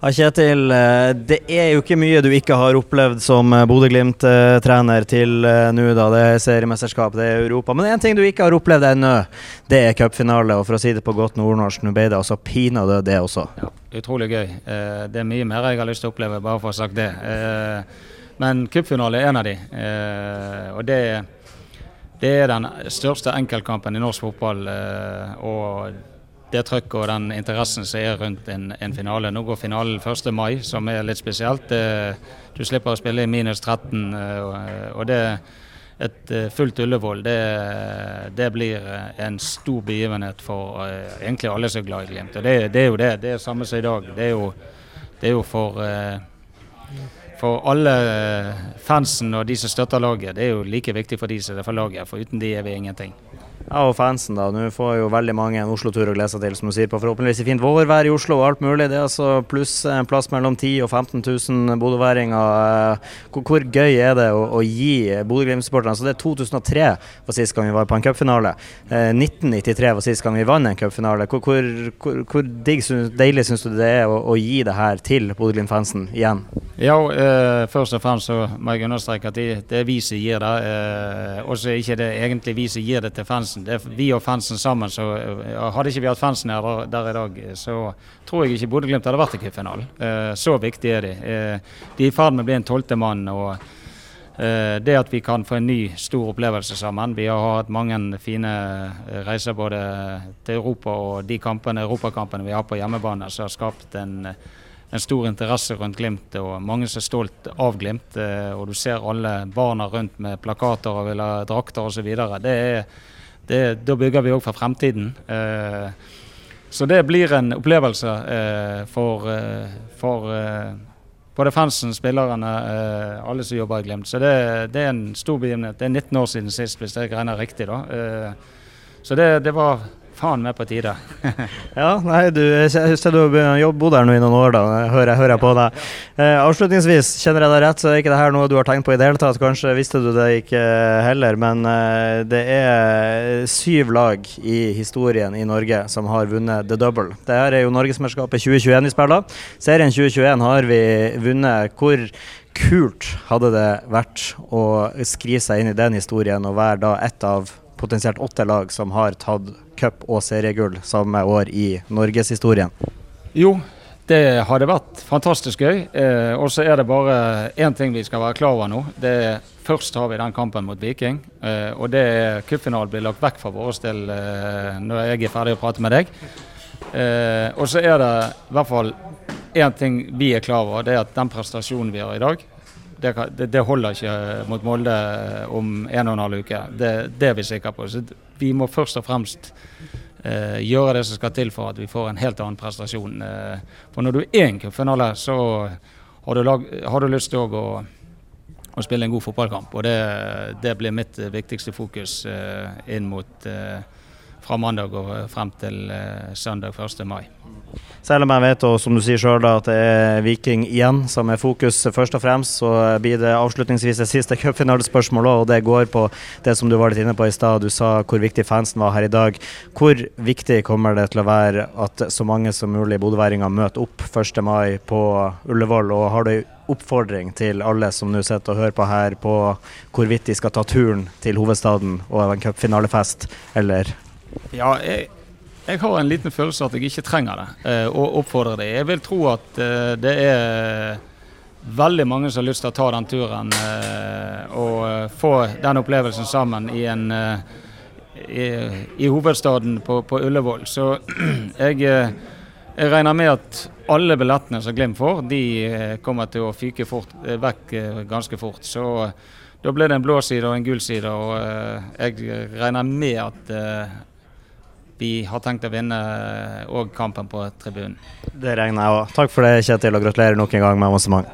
Ja, Kjetil, eh, det er jo ikke mye du ikke har opplevd som eh, Bodø-Glimt-trener til eh, nå, da. Det er seriemesterskap, det er Europa. Men én ting du ikke har opplevd ennå, det er cupfinale. Og for å si det på godt nordnorsk, nå ble det altså pinadø det også. Ja, utrolig gøy. Det er mye mer jeg har lyst til å oppleve, bare for å ha sagt det. Men cupfinale er en av de. Og det, det er den største enkeltkampen i norsk fotball. Og det trøkket og den interessen som er rundt en, en, finale. Nå går finalen 1. mai, som er litt spesielt. Du slipper å spille i minus 13. Eh, og det et eh, fullt Ullevål, det, det, blir en stor begivenhet for egentlig alle som er glad i Glimt. Og det, det, er jo det. Det er samme som i dag. Det er jo, det er jo for, for alle fansen og de som støtter laget. Det er jo like viktig for de som er for laget. For uten de er vi ingenting. Ja, og fansen, da. Nå får jo veldig mange en Oslo-tur å glede seg til, som du sier, på forhåpentligvis i fint vårvær i Oslo og alt mulig. Det er altså pluss en plass mellom 10 og 15 000 bodøværinger. Hvor, hvor, gøy er det å, å gi Bodø-Glimt-supporterne altså Det er 2003 var sist gang vi var på en cupfinale. Eh, 1993 var sist gang vi vant en cupfinale. Hvor, hvor, hvor deilig syns du det er å, å gi det her til Bodø-Glimt-fansen igjen? Ja, eh, først og fremst så må jeg understreke at det, det er vi som gir det. Eh, og så er ikke det egentlig vi som gir det til fansen. Det er vi og fansen sammen. så ja, Hadde ikke vi hatt fansen her der, i dag, så tror jeg ikke Bodø-Glimt hadde vært i cupfinalen. Eh, så viktig er de. Eh, de er i ferd med å bli en tolvte mann. og eh, det at vi kan få en ny stor opplevelse sammen. Vi har hatt mange fine eh, reiser både til Europa og de kampene, europakampene vi har på hjemmebane, som har skapt en en stor interesse rundt Glimt, og mange som er stolt av Glimt. Eh, og du ser alle barna rundt med plakater og vil ha drakter osv. Da bygger vi òg for fremtiden. Eh, så det blir en opplevelse eh, for, for både fansen, spillerne, alle som jobber i Glimt. Så det, det, er en stor begivenhet. Det er 19 år siden sist, hvis jeg regner riktig. da. Så det, det var faen meg på tide. ja, nei, du, husker du har bodd her nå i noen år, da. Hører hører jeg på deg. Eh, avslutningsvis, kjenner jeg deg rett, så er ikke det her noe du har tenkt på i det hele tatt. Kanskje visste du det ikke heller, men eh, det er syv lag i historien i Norge som har vunnet the double. Det her er jo Norgesmesterskapet 2021 vi spiller. Serien 2021 har vi vunnet. Hvor kult hadde det vært å skrive seg inn i den historien og være da ett av potensielt åtte lag som har tatt cup og seriegull samme år i norgeshistorien? Jo, det hadde vært fantastisk gøy. Eh, og så er det bare én ting vi skal være klar over nå. Det er Først har vi den kampen mot Viking. Eh, og det cupfinalen blir lagt vekk for vår del eh, når jeg er ferdig å prate med deg. Eh, og så er det i hvert fall én ting vi er klar over. Det er at den prestasjonen vi har i dag, det, det, holder ikke mot Molde om en og en halv uke. Det, det er vi sikre på. Så vi må først og fremst eh, gjøre det som skal til for at vi får en helt annen prestasjon. Eh, for når du er en cupfinale, så har du, lag, har du lyst til å, å, spille en god fotballkamp. Og det, det blir mitt viktigste fokus eh, inn mot eh, fra mandag og frem til eh, søndag 1. mai. Selv om jeg vet, og som du sier selv, at det er Viking igjen som er fokus først og fremst, så blir det avslutningsvis det siste cupfinalespørsmålet, og det går på det som du var litt inne på i stad. Du sa hvor viktig fansen var her i dag. Hvor viktig kommer det til å være at så mange som mulig bodøværinger møter opp 1. mai på Ullevål? Og har du oppfordring til alle som nå sitter og hører på her, på hvorvidt de skal ta turen til hovedstaden og en cupfinalefest, eller ja, jeg, jeg, har en liten følelse at jeg ikke trenger det, eh, og oppfordrer det. Jeg vil tro at eh, det er veldig mange som har lyst til å ta den turen eh, og få den opplevelsen sammen i, en, i, i hovedstaden på, på, Ullevål. Så jeg, jeg, regner med at alle billettene som Glimt får, de kommer til å fyke fort, vekk ganske fort. Så da ble det en blå side og en gul side, og jeg regner med at vi har tenkt å vinne òg kampen på tribunen. Det regner jeg òg. Takk for det, Kjetil, og gratulerer nok en gang med avansement.